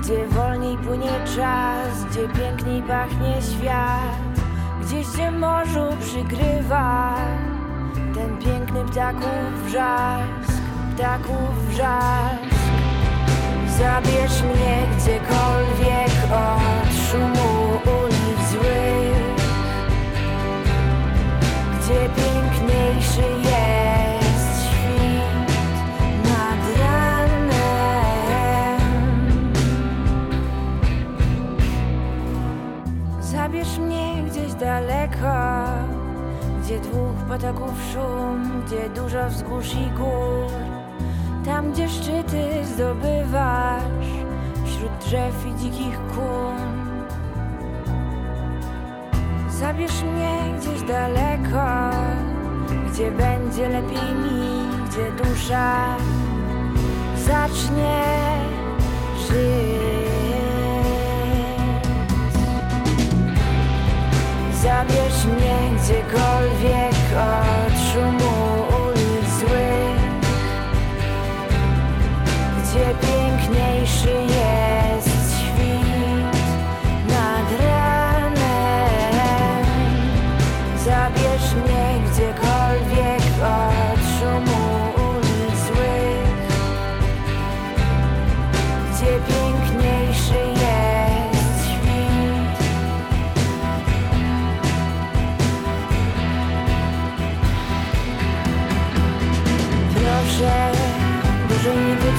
gdzie wolniej płynie czas, gdzie piękniej pachnie świat, gdzieś gdzie morzu przygrywa ten piękny ptaków wrzask, ptaków wrzask. Zabierz mnie gdziekolwiek od szumu ulic złych, gdzie piękniejszy jest daleko, gdzie dwóch potoków szum, gdzie dużo wzgórz i gór. Tam, gdzie szczyty zdobywasz wśród drzew i dzikich kun. Zabierz mnie gdzieś daleko, gdzie będzie lepiej mi, gdzie dusza zacznie żyć. Zabierz mnie gdziekolwiek od szumu ulic złych, gdzie piękniejszy jest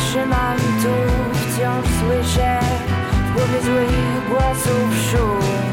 trzymam tu, wciąż słyszę w głowie złych głosów szum.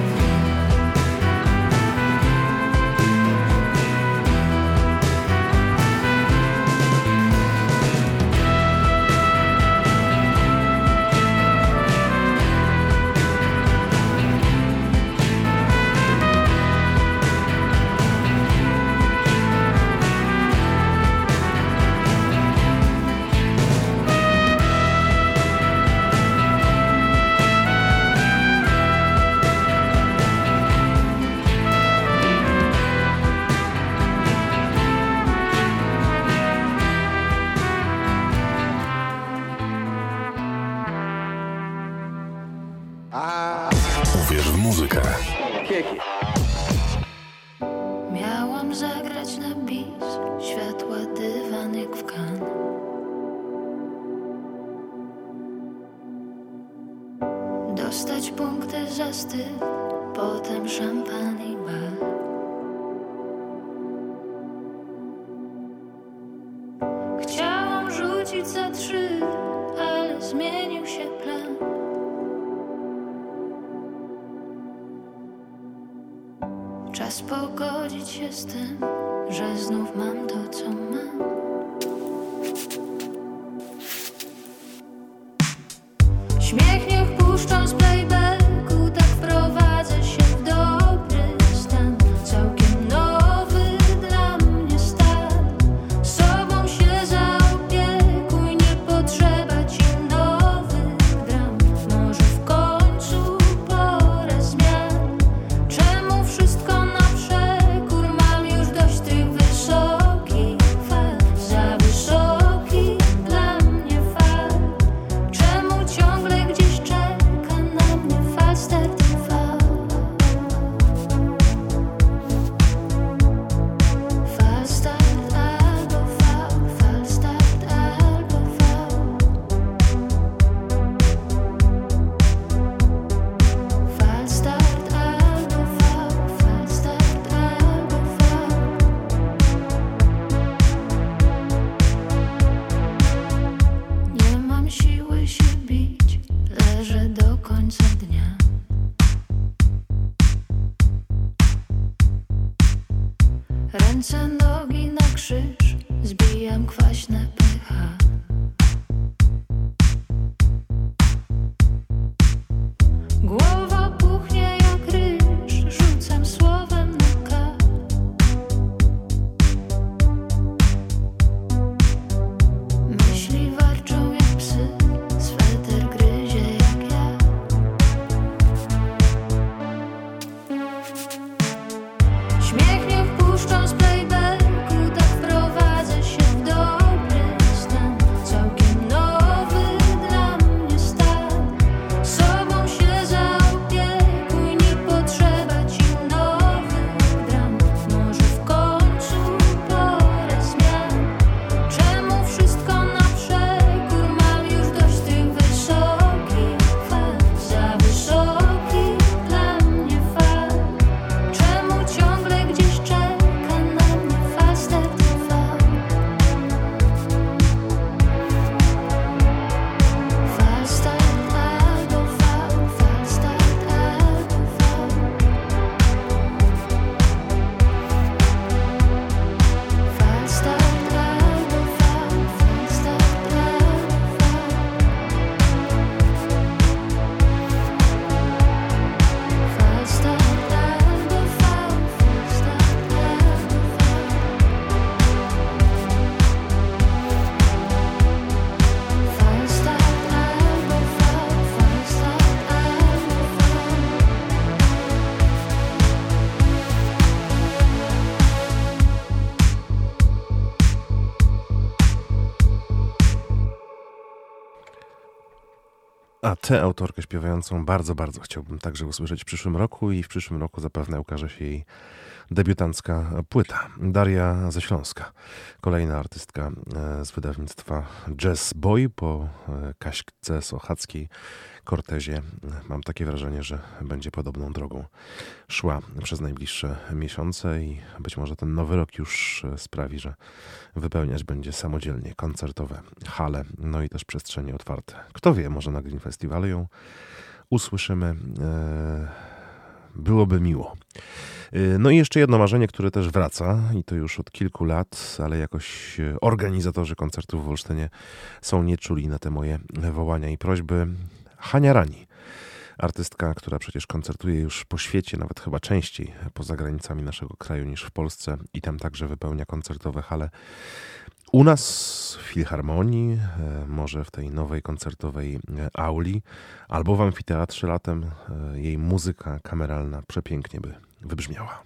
Tę autorkę śpiewającą bardzo, bardzo chciałbym także usłyszeć w przyszłym roku i w przyszłym roku zapewne ukaże się jej debiutancka płyta. Daria ze Śląska, kolejna artystka e, z wydawnictwa Jazz Boy po e, Kaśce Sochackiej, Cortezie. Mam takie wrażenie, że będzie podobną drogą szła przez najbliższe miesiące i być może ten nowy rok już e, sprawi, że wypełniać będzie samodzielnie koncertowe hale, no i też przestrzenie otwarte. Kto wie, może na Green Festivalu ją usłyszymy. Byłoby miło. Y, no i jeszcze jedno marzenie, które też wraca i to już od kilku lat, ale jakoś y, organizatorzy koncertów w Olsztynie są nieczuli na te moje wołania i prośby. Hania Rani, artystka, która przecież koncertuje już po świecie, nawet chyba częściej poza granicami naszego kraju niż w Polsce i tam także wypełnia koncertowe hale. U nas w Filharmonii, e, może w tej nowej koncertowej e, auli, albo w amfiteatrze latem e, jej muzyka kameralna przepięknie by wybrzmiała.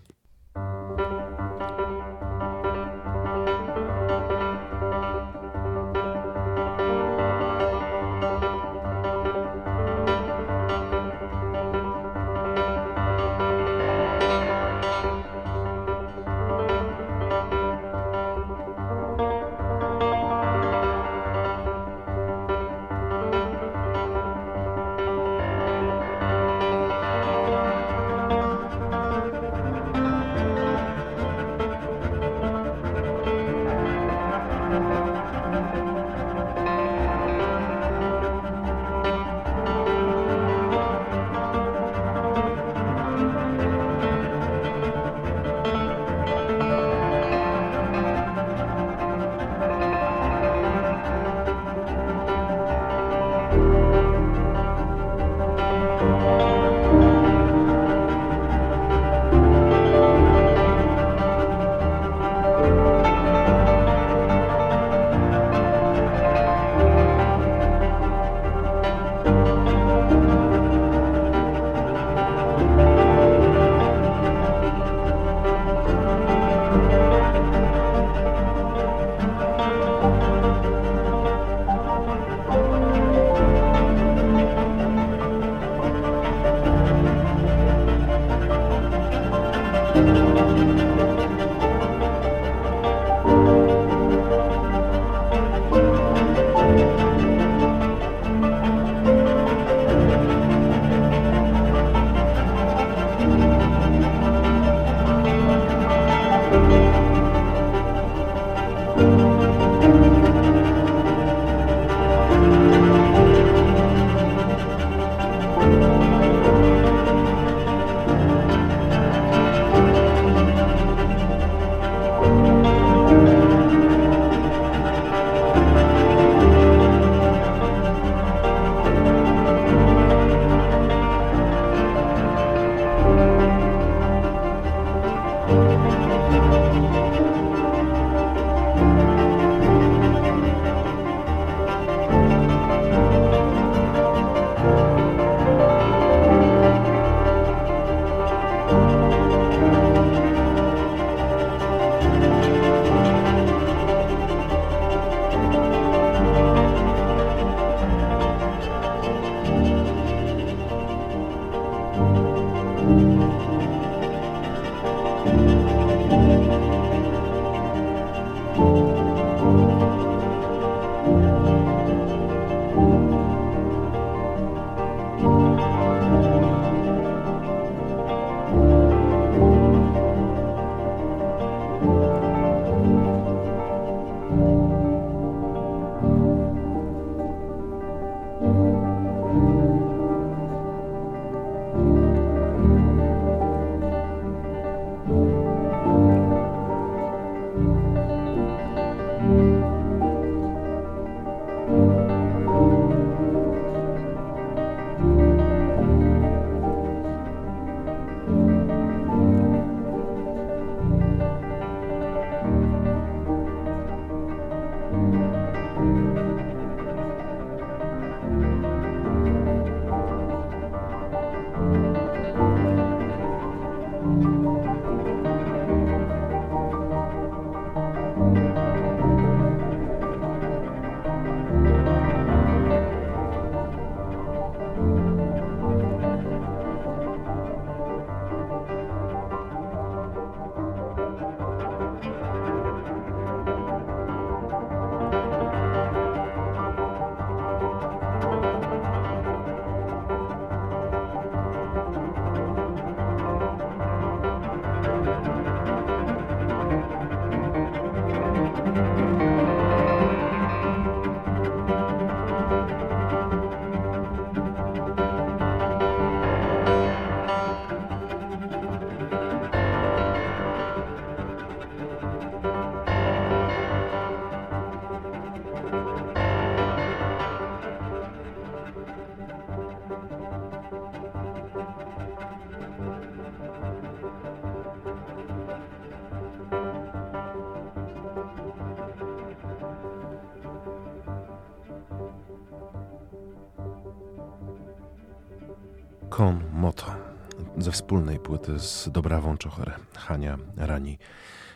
Z Dobrawą Czochorę, Hania Rani.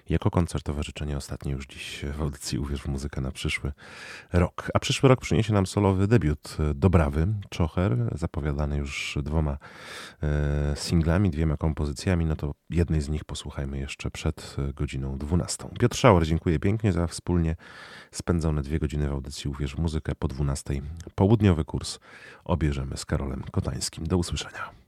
Jako koncertowe życzenie ostatnie już dziś w audycji Uwierz w muzykę na przyszły rok. A przyszły rok przyniesie nam solowy debiut Dobrawy Czocher, zapowiadany już dwoma e, singlami, dwiema kompozycjami. No to jednej z nich posłuchajmy jeszcze przed godziną 12. Piotr Szauer, dziękuję pięknie za wspólnie spędzone dwie godziny w audycji Uwierz w muzykę. Po 12 południowy kurs obierzemy z Karolem Kotańskim. Do usłyszenia.